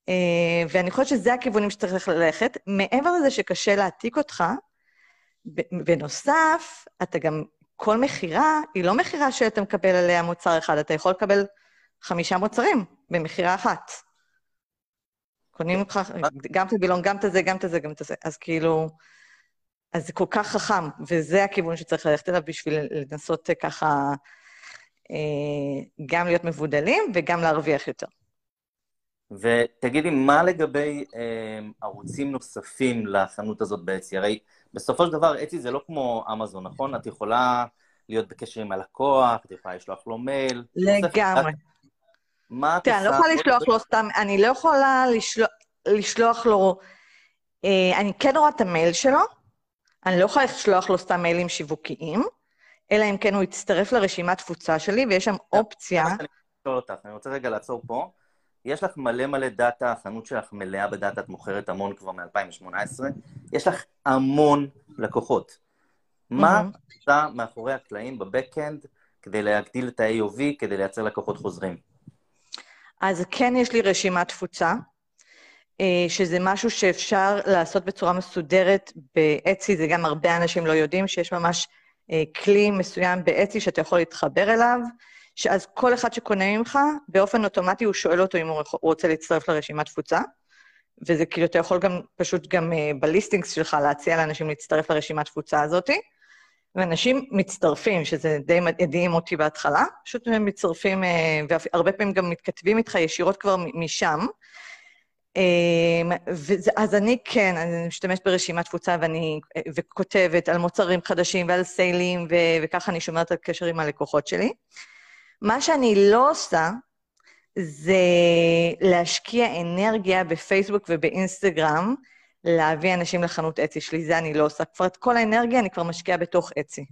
אה, ואני חושבת שזה הכיוונים שצריך ללכת. מעבר לזה שקשה להעתיק אותך, בנוסף, אתה גם, כל מכירה היא לא מכירה שאתה מקבל עליה מוצר אחד, אתה יכול לקבל חמישה מוצרים במכירה אחת. קונים לך גם את הבילון, גם את זה, גם את זה, גם את זה. אז כאילו, אז זה כל כך חכם, וזה הכיוון שצריך ללכת אליו בשביל לנסות ככה אה, גם להיות מבודלים וגם להרוויח יותר. ותגידי, מה לגבי אה, ערוצים נוספים לחנות הזאת באצי? הרי בסופו של דבר, אצי זה לא כמו אמזון, נכון? את יכולה להיות בקשר עם הלקוח, את יכולה לשלוח לו מייל. לגמרי. מה את עושה? אני לא יכולה לשלוח לו סתם, אני לא יכולה לשלוח לו... אה, אני כן רואה את המייל שלו, אני לא יכולה לשלוח לו סתם מיילים שיווקיים, אלא אם כן הוא יצטרף לרשימת תפוצה שלי, ויש שם אופציה... אני רוצה רגע לעצור פה. יש לך מלא מלא data, החנות שלך מלאה ב data, את מוכרת המון כבר מ-2018, יש לך המון לקוחות. מה עושה מאחורי הקלעים בבק-אנד כדי להגדיל את ה-AOV, כדי לייצר לקוחות חוזרים? אז כן יש לי רשימת תפוצה, אה, שזה משהו שאפשר לעשות בצורה מסודרת באצי, זה גם הרבה אנשים לא יודעים, שיש ממש אה, כלי מסוים באצי שאתה יכול להתחבר אליו, שאז כל אחד שקונה ממך, באופן אוטומטי הוא שואל אותו אם הוא רוצה להצטרף לרשימת תפוצה, וזה כאילו, אתה יכול גם, פשוט גם אה, בליסטינגס שלך להציע לאנשים להצטרף לרשימת תפוצה הזאתי, ואנשים מצטרפים, שזה די מדהים אותי בהתחלה, פשוט הם מצטרפים, והרבה פעמים גם מתכתבים איתך ישירות כבר משם, אמ, אז אני כן, אני משתמשת ברשימת תפוצה ואני, וכותבת על מוצרים חדשים ועל סיילים, וככה אני שומרת על קשר עם הלקוחות שלי. מה שאני לא עושה, זה להשקיע אנרגיה בפייסבוק ובאינסטגרם, להביא אנשים לחנות אצי שלי, זה אני לא עושה. כבר את כל האנרגיה אני כבר משקיעה בתוך אצי.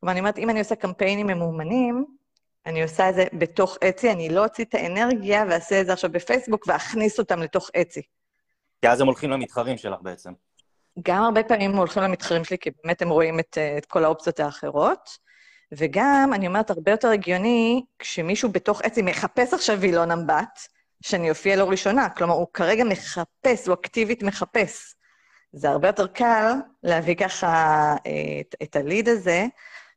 כלומר, אני אומרת, אם אני עושה קמפיינים ממומנים, אני עושה את זה בתוך אצי, אני לא אוציא את האנרגיה ואעשה את זה עכשיו בפייסבוק ואכניס אותם לתוך אצי. כי אז הם הולכים למתחרים שלך בעצם. גם הרבה פעמים הולכים למתחרים שלי, כי באמת הם רואים את, את כל האופציות האחרות. וגם, אני אומרת, הרבה יותר הגיוני, כשמישהו בתוך Etsy מחפש עכשיו וילון אמבט, שאני אופיע לו ראשונה. כלומר, הוא כרגע מחפש, הוא אקטיבית מחפש. זה הרבה יותר קל להביא ככה אה, את, את ה lead הזה,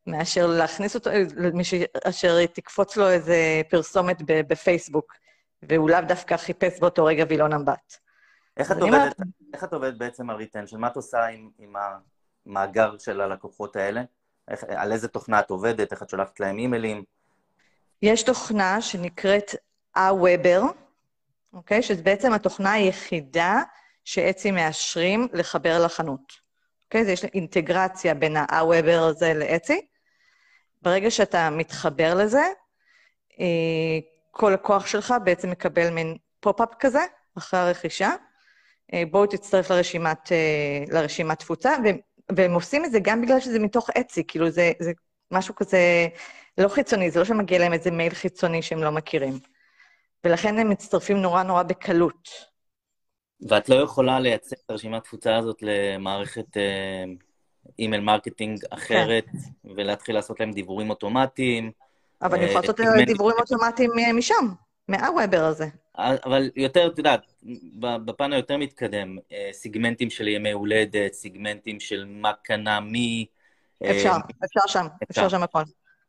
מאשר להכניס אותו, למישהו אשר תקפוץ לו איזה פרסומת בפייסבוק, והוא לאו דווקא חיפש באותו רגע וילון אמבט. איך את, עובדת, איך את עובדת בעצם על retention? מה את עושה עם, עם המאגר של הלקוחות האלה? איך, על איזה תוכנה את עובדת? איך את שולחת להם אימיילים? יש תוכנה שנקראת AWeber, אוקיי? שזו בעצם התוכנה היחידה ש Etsy מאשרים לחבר לחנות. אוקיי? אז יש אינטגרציה בין AWeber הזה ל Etsy. ברגע שאתה מתחבר לזה, אה, כל לקוח שלך בעצם מקבל מין pop-up כזה, אחרי הרכישה. אה, בואו תצטרף לרשימת, אה, לרשימת תפוצה, והם עושים את זה גם בגלל שזה מתוך Etsy, כאילו זה, זה משהו כזה לא חיצוני, זה לא שמגיע להם איזה מייל חיצוני שהם לא מכירים. ולכן הם מצטרפים נורא נורא בקלות. ואת לא יכולה לייצא את הרשימת תפוצה הזאת למערכת אה, email marketing אחרת, כן. ולהתחיל לעשות להם דיוורים אוטומטיים. אבל אני יכולה לעשות דיוורים אוטומטיים משם, מהוואבר הזה. אבל יותר, את יודעת, בפן היותר מתקדם, אה, סיגמנטים של ימי הולדת, סיגמנטים של מה קנה מי. אה, אפשר, אפשר שם, אפשר שם הכל.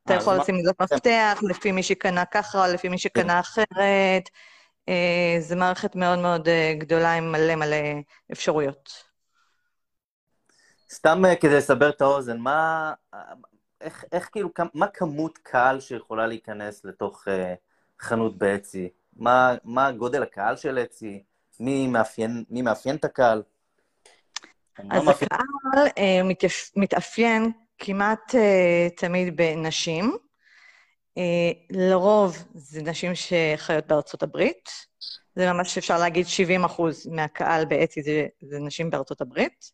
אתה יכול לשים מילות מפתח, לפי מי שקנה ככה, לפי מי שקנה אחרת. אה, זו מערכת מאוד מאוד גדולה עם מלא מלא אפשרויות. סתם כדי לסבר את האוזן, מה, איך, איך כאילו, מה כמות קהל שיכולה להיכנס לתוך חנות באצי? מה, מה גודל הקהל של אצי? מי מאפיין, מי מאפיין את הקהל? אז מאפיין... הקהל uh, מתייפ... מתאפיין כמעט uh, תמיד בנשים. Uh, לרוב זה נשים שחיות בארצות הברית. זה ממש אפשר להגיד 70 אחוז מהקהל באצי זה, זה נשים בארצות הברית.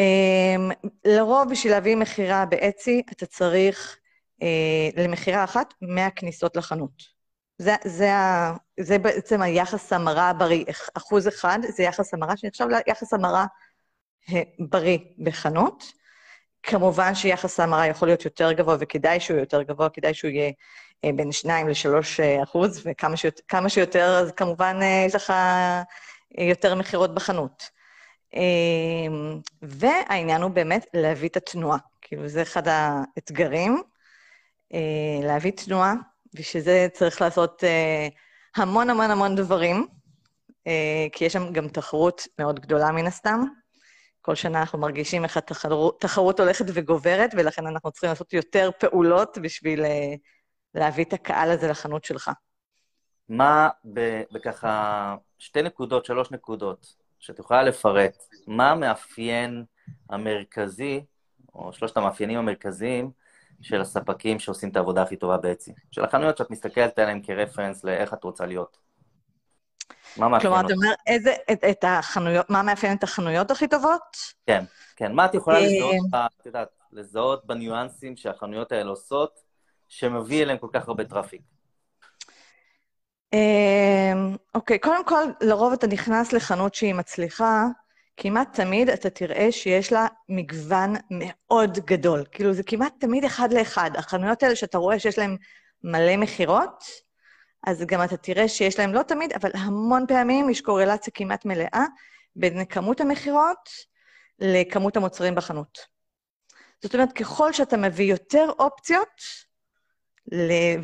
Um, לרוב, בשביל להביא מכירה באצי, אתה צריך uh, למכירה אחת 100 כניסות לחנות. זה, זה, זה בעצם היחס המרה הבריא. אחוז אחד זה יחס המרה שנחשב ליחס המרה אה, בריא בחנות. כמובן שיחס ההמרה יכול להיות יותר גבוה, וכדאי שהוא יותר גבוה, כדאי שהוא יהיה אה, בין 2 ל-3 אחוז, וכמה שיותר, שיותר, אז כמובן אה, יש לך יותר מכירות בחנות. והעניין הוא באמת להביא את התנועה. כאילו, זה אחד האתגרים, להביא תנועה בשביל צריך לעשות uh, המון המון המון דברים, uh, כי יש שם גם תחרות מאוד גדולה מן הסתם. כל שנה אנחנו מרגישים איך התחרות הולכת וגוברת, ולכן אנחנו צריכים לעשות יותר פעולות בשביל uh, להביא את הקהל הזה לחנות שלך. מה, בככה שתי נקודות, שלוש נקודות, שאת יכולה לפרט, מה המאפיין המרכזי, או שלושת המאפיינים המרכזיים, של הספקים שעושים את העבודה הכי טובה באצי. של החנויות שאת מסתכלת עליהן כרפרנס לאיך את רוצה להיות. מה מאפיין כלומר, אתה אומר, איזה, את, את החנויות, מה מאפיין את החנויות הכי טובות? כן, כן. מה את יכולה אה, לזהות, את יודעת, לזהות בניואנסים שהחנויות האלה עושות, שמביא אליהם כל כך הרבה traffic? אה, אוקיי, קודם כל, לרוב אתה נכנס לחנות שהיא מצליחה, כמעט תמיד אתה תראה שיש לה מגוון מאוד גדול. כאילו, זה כמעט תמיד אחד לאחד. החנויות האלה שאתה רואה שיש להן מלא מכירות, אז גם אתה תראה שיש להן, לא תמיד, אבל המון פעמים יש קורלציה כמעט מלאה בין כמות המכירות לכמות המוצרים בחנות. זאת אומרת, ככל שאתה מביא יותר אופציות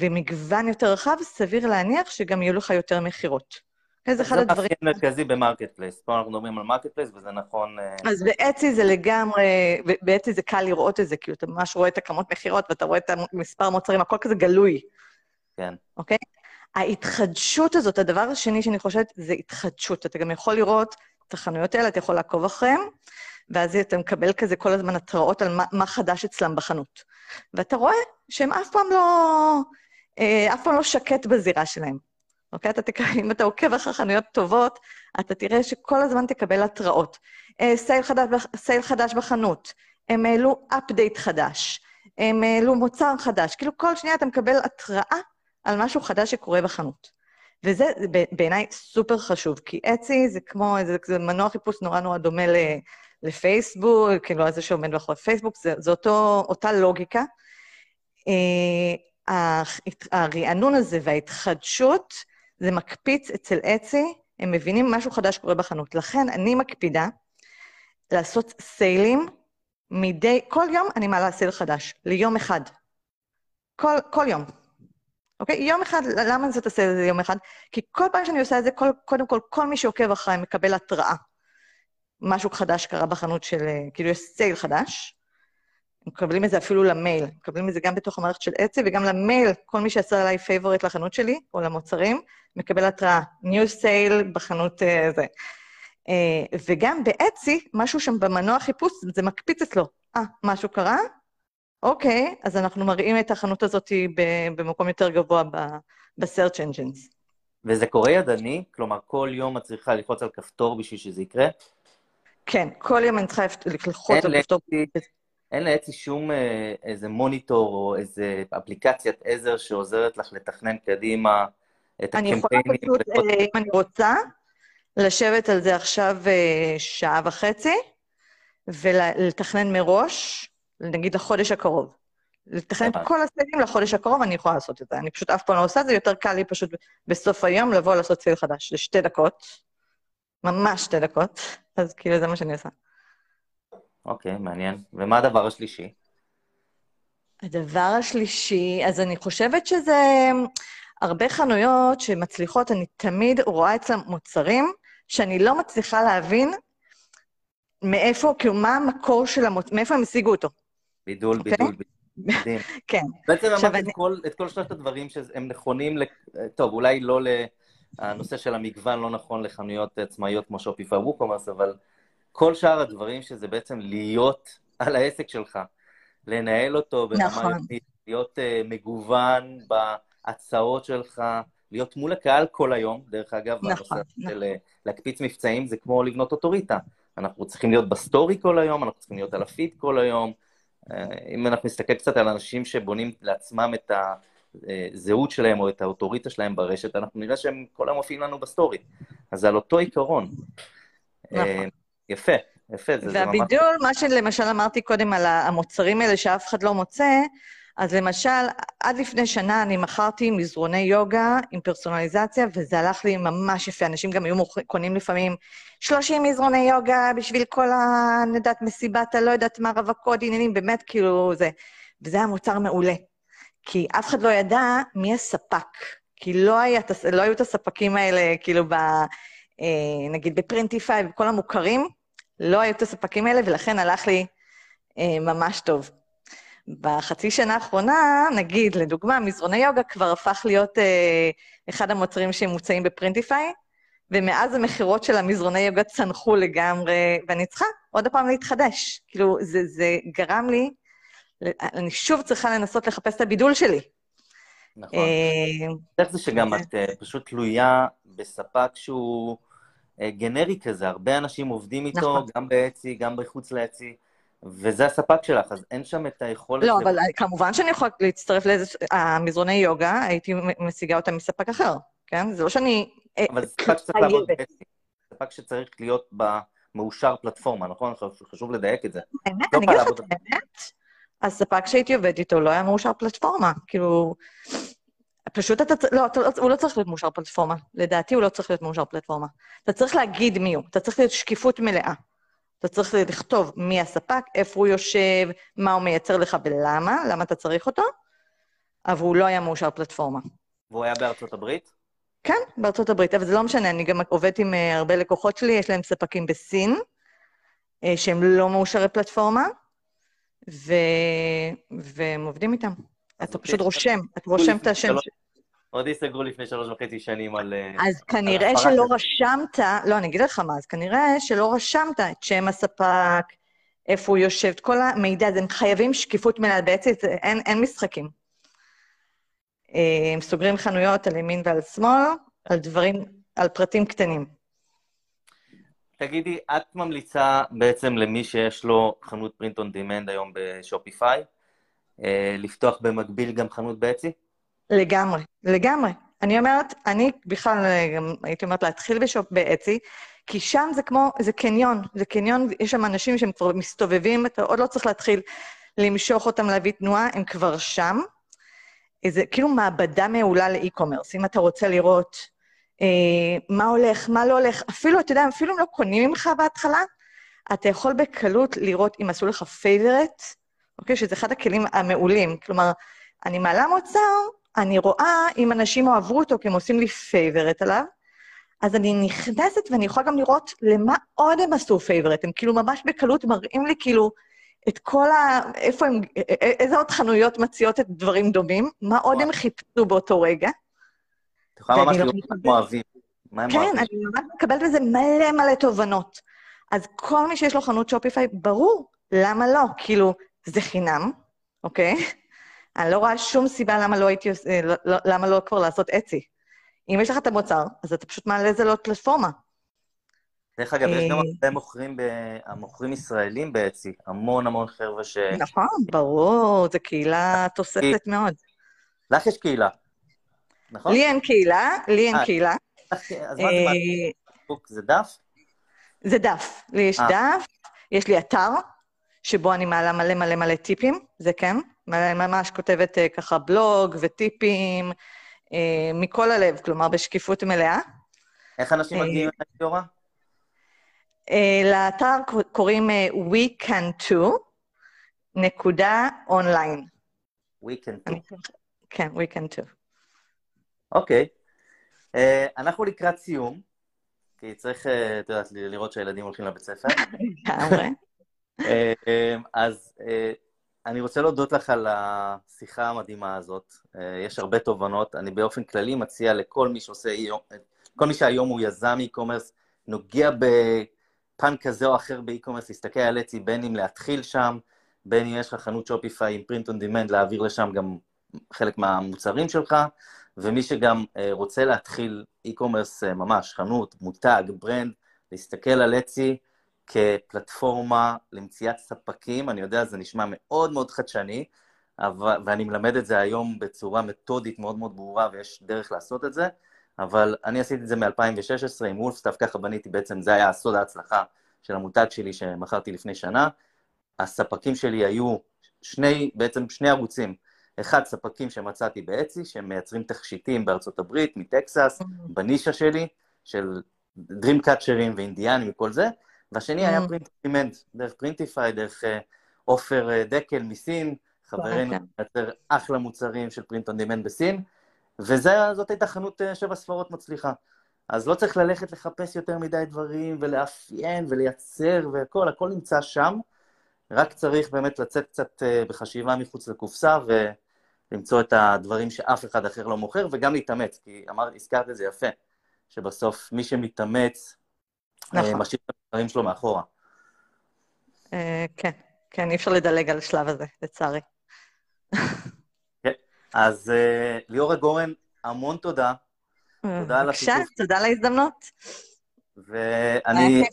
ומגוון יותר רחב, סביר להניח שגם יהיו לך יותר מכירות. זה אחד הדברים... זה מאפיין מרכזי ב-marketplace. פה אנחנו מדברים על marketplace, וזה נכון... אה, אז באטסי זה לגמרי, באטסי זה קל לראות את זה, כי אתה ממש רואה את הכמות מכירות, ואתה רואה את המספר מוצרים, הכל כזה גלוי. כן. אוקיי? ההתחדשות הזאת, הדבר השני שאני חושבת, זה התחדשות. אתה גם יכול לראות את החנויות האלה, אתה יכול לעקוב אחריהן, ואז אתה מקבל כזה כל הזמן התראות על מה, מה חדש אצלם בחנות. ואתה רואה שהם אף פעם לא... אה, אף פעם לא שקט בזירה שלהם. אוקיי? אתה תקבל, אם אתה עוקב אחרי חנויות טובות, אתה תראה שכל הזמן תקבל התראות. אה, סייל חדש, סייל חדש בחנות, הם העלו אפדייט חדש, הם העלו מוצר חדש. כאילו כל שנייה אתה מקבל התראה על משהו חדש שקורה בחנות. וזה בעיניי סופר חשוב, כי אצי זה כמו, זה, זה מנוע חיפוש נורא נורא דומה ל, לפייסבוק, כאילו איזה שעומד מאחורי פייסבוק, זה, זה אותו, אותה לוגיקה. אה, הרענון הזה וההתחדשות, זה מקפיץ אצל אצי, הם מבינים משהו חדש קורה בחנות. לכן אני מקפידה לעשות סיילים מדי, כל יום אני מעלה סייל חדש, ליום אחד. כל, כל יום. אוקיי? יום אחד, למה אני עושה את זה יום אחד? כי כל פעם שאני עושה את זה, כל, קודם כל, כל מי שעוקב אחריי מקבל התראה. משהו חדש קרה בחנות של, כאילו יש sale חדש, מקבלים את זה אפילו למייל, מקבלים את זה גם בתוך המערכת של אטסי וגם למייל, כל מי שעשה עליי favorite לחנות שלי, או למוצרים, מקבל התראה, new sale בחנות uh, זה. Uh, וגם באטסי, משהו שם במנוע חיפוש, זה מקפיץ אצלו. אה, ah, משהו קרה? אוקיי, אז אנחנו מראים את החנות הזאת במקום יותר גבוה ב-search engines. וזה קורה ידני? כלומר, כל יום את צריכה ללחוץ על כפתור בשביל שזה יקרה? כן, כל יום אני צריכה ללחוץ על כפתור. אין לאצי שום אה, איזה מוניטור או איזה אפליקציית עזר שעוזרת לך לתכנן קדימה את הקמפיינים. אני יכולה פשוט, ולכל... אם אני רוצה, לשבת על זה עכשיו אה, שעה וחצי, ולתכנן מראש, נגיד לחודש הקרוב. לתכנן את כל הסיילים לחודש הקרוב, אני יכולה לעשות את זה. אני פשוט אף פעם לא עושה את זה, יותר קל לי פשוט בסוף היום לבוא לעשות סייל חדש. זה שתי דקות, ממש שתי דקות, אז כאילו זה מה שאני עושה. אוקיי, מעניין. ומה הדבר השלישי? הדבר השלישי, אז אני חושבת שזה הרבה חנויות שמצליחות, אני תמיד רואה אצלם מוצרים שאני לא מצליחה להבין מאיפה, כאילו, מה המקור של המוצר, מאיפה הם השיגו אותו. בידול, okay? בידול, מדהים. כן. בעצם אמרת אני... את, כל, את כל שלושת הדברים שהם נכונים, ל... טוב, אולי לא ל... הנושא של המגוון לא נכון לחנויות עצמאיות כמו שופיפיי ווקומרס, אבל כל שאר הדברים שזה בעצם להיות על העסק שלך, לנהל אותו ברמה נכון. יומית, להיות uh, מגוון בהצעות שלך, להיות מול הקהל כל היום, דרך אגב, נכון, הנושא נכון. של uh, להקפיץ מבצעים זה כמו לבנות אוטוריטה. אנחנו צריכים להיות בסטורי כל היום, אנחנו צריכים להיות על הפיד כל היום. Uh, אם אנחנו נסתכל קצת על אנשים שבונים לעצמם את הזהות שלהם או את האוטוריטה שלהם ברשת, אנחנו נראה שהם כל היום מופיעים לנו בסטורי. אז על אותו עיקרון. נכון. יפה, יפה, זה, זה ממש... והבידול, מה שלמשל אמרתי קודם על המוצרים האלה שאף אחד לא מוצא, אז למשל, עד לפני שנה אני מכרתי מזרוני יוגה עם פרסונליזציה, וזה הלך לי ממש יפה. אנשים גם היו קונים לפעמים 30 מזרוני יוגה בשביל כל ה... אני יודעת, מסיבת הלא יודעת מה, רווקות, עניינים, באמת כאילו זה. וזה היה מוצר מעולה. כי אף אחד לא ידע מי הספק. כי לא, היה, לא היו את הספקים האלה, כאילו, ב, אה, נגיד בפרינטיפיי וכל המוכרים, לא היו את הספקים האלה, ולכן הלך לי אה, ממש טוב. בחצי שנה האחרונה, נגיד, לדוגמה, מזרוני יוגה כבר הפך להיות אה, אחד המוצרים שמוצאים בפרינטיפיי, ומאז המכירות של המזרוני יוגה צנחו לגמרי, ואני צריכה עוד פעם להתחדש. כאילו, זה, זה גרם לי, אני שוב צריכה לנסות לחפש את הבידול שלי. נכון. אה, איך זה שגם את אה, פשוט תלויה בספק שהוא אה, גנרי כזה, הרבה אנשים עובדים איתו, נכון. גם באצי, גם בחוץ לאצי, וזה הספק שלך, אז אין שם את היכולת... לא, אבל כמובן שאני יכולה להצטרף לאיזה... המזרוני יוגה, הייתי משיגה אותם מספק אחר, כן? זה לא שאני... אבל זה ספק שצריך לעבוד באצי. ספק שצריך להיות במאושר פלטפורמה, נכון? חשוב לדייק את זה. באמת, לא אני אגיד לך את האמת, הספק שהייתי עובד איתו לא היה מאושר פלטפורמה. כאילו, פשוט אתה, לא, אתה, הוא לא צריך להיות מאושר פלטפורמה. לדעתי הוא לא צריך להיות מאושר פלטפורמה. אתה צריך להגיד מי הוא, אתה צריך להיות שקיפות מלאה. אתה צריך לכתוב מי הספק, איפה הוא יושב, מה הוא מייצר לך ולמה, למה אתה צריך אותו, אבל הוא לא היה מאושר פלטפורמה. והוא היה בארצות הברית? כן, בארצות הברית, אבל זה לא משנה, אני גם עובדת עם אה, הרבה לקוחות שלי, יש להם ספקים בסין, אה, שהם לא מאושרי פלטפורמה, ו... והם עובדים איתם. אתה פשוט רושם, אתה רושם את השם. עוד ייסגרו לפני שלוש וחצי שנים על... אה, אז כנראה שלא רשמת, לא, אני אגיד לך מה, אז כנראה שלא רשמת את שם הספק, איפה הוא יושב, את כל המידע הזה, הם חייבים שקיפות מלאה, בעצם אין, אין משחקים. הם סוגרים חנויות על ימין ועל שמאל, על דברים, על פרטים קטנים. תגידי, את ממליצה בעצם למי שיש לו חנות print on demand היום בשופיפיי, לפתוח במקביל גם חנות באטסי? לגמרי, לגמרי. אני אומרת, אני בכלל גם הייתי אומרת להתחיל ב-shop באטסי, כי שם זה כמו, זה קניון, זה קניון, יש שם אנשים שהם כבר מסתובבים, אתה עוד לא צריך להתחיל למשוך אותם להביא תנועה, הם כבר שם. זה כאילו מעבדה מעולה ל-e-commerce. אם אתה רוצה לראות אה, מה הולך, מה לא הולך, אפילו, אתה יודע, אפילו אם לא קונים ממך בהתחלה, אתה יכול בקלות לראות אם עשו לך favorite, אוקיי? שזה אחד הכלים המעולים. כלומר, אני מעלה מוצר, אני רואה אם אנשים אהבו אותו, כי הם עושים לי favorite עליו, אז אני נכנסת ואני יכולה גם לראות למה עוד הם עשו favorite. הם כאילו ממש בקלות מראים לי כאילו את כל ה... איפה הם... איזה עוד חנויות מציעות את דברים דומים, מה עוד הם חיפשו באותו רגע. את יכולה ממש לראות מה הם אוהבים. כן, אני ממש מקבלת בזה מלא מלא תובנות. אז כל מי שיש לו חנות שופיפיי, ברור, למה לא? כאילו, זה חינם, אוקיי? אני לא רואה שום סיבה למה לא הייתי, לא, לא, למה לא כבר לעשות אצי. אם יש לך את המוצר, אז אתה פשוט מעלה את זה לעוד פלטפורמה. דרך אגב, יש גם אה, הרבה מוכרים, מוכרים ישראלים באצי, המון המון חבר'ה ש... נכון, ברור, זו קהילה תוססת מאוד. לך יש קהילה, נכון? לי אין קהילה, לי אין אה, קהילה. אז מה זה? זה דף? זה דף. לי יש דף, יש לי אתר, שבו אני מעלה מלא מלא מלא טיפים, זה כן. ממש כותבת ככה בלוג וטיפים, מכל הלב, כלומר בשקיפות מלאה. איך אנשים מגיעים ליורה? לאתר קוראים We Can To, נקודה אונליין. We Can To. כן, We Can. אוקיי. אנחנו לקראת סיום, כי צריך, את יודעת, לראות שהילדים הולכים לבית ספר. לגמרי. אז אני רוצה להודות לך על השיחה המדהימה הזאת. יש הרבה תובנות. אני באופן כללי מציע לכל מי שעושה, כל מי שהיום הוא יזם e-commerce, נוגע בפן כזה או אחר ב-e-commerce, להסתכל על אצי, בין אם להתחיל שם, בין אם יש לך חנות שופיפיי עם print on demand, להעביר לשם גם חלק מהמוצרים שלך, ומי שגם רוצה להתחיל e-commerce ממש, חנות, מותג, ברנד, להסתכל על אצי, כפלטפורמה למציאת ספקים, אני יודע, זה נשמע מאוד מאוד חדשני, אבל, ואני מלמד את זה היום בצורה מתודית מאוד מאוד ברורה, ויש דרך לעשות את זה, אבל אני עשיתי את זה מ-2016 עם וולפסטאפ, ככה בניתי בעצם, זה היה סוד ההצלחה של המותג שלי שמכרתי לפני שנה. הספקים שלי היו שני, בעצם שני ערוצים. אחד, ספקים שמצאתי באטסי, שהם מייצרים תכשיטים בארצות הברית, מטקסס, mm-hmm. בנישה שלי, של Catchers ואינדיאנים וכל זה, והשני היה mm. demand, דרך פרינטיפיי, דרך אה, עופר אה, דקל מסין, חברנו מייצר אחלה מוצרים של print on demand בסין, וזאת הייתה חנות אה, שבע ספרות מצליחה. אז לא צריך ללכת לחפש יותר מדי דברים ולאפיין ולייצר והכל, הכל נמצא שם, רק צריך באמת לצאת קצת בחשיבה מחוץ לקופסה ולמצוא את הדברים שאף אחד אחר לא מוכר, וגם להתאמץ, כי אמרת, הזכרת את זה יפה, שבסוף מי שמתאמץ נכון. משאיר את הדברים שלו מאחורה. אה, כן, כן, אי אפשר לדלג על השלב הזה, לצערי. כן, אז אה, ליאורה גורן, המון תודה. תודה על השיתוף. בבקשה, תודה על ההזדמנות. ואני...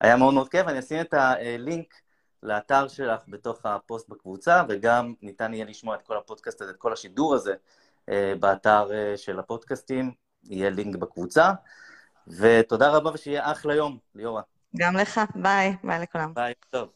היה מאוד מאוד כיף, אני אשים את הלינק לאתר שלך בתוך הפוסט בקבוצה, וגם ניתן יהיה לשמוע את כל הפודקאסט הזה, את כל השידור הזה, אה, באתר של הפודקאסטים, יהיה לינק בקבוצה. ותודה רבה ושיהיה אחלה יום, ליאורה. גם לך, ביי, ביי לכולם. ביי, טוב.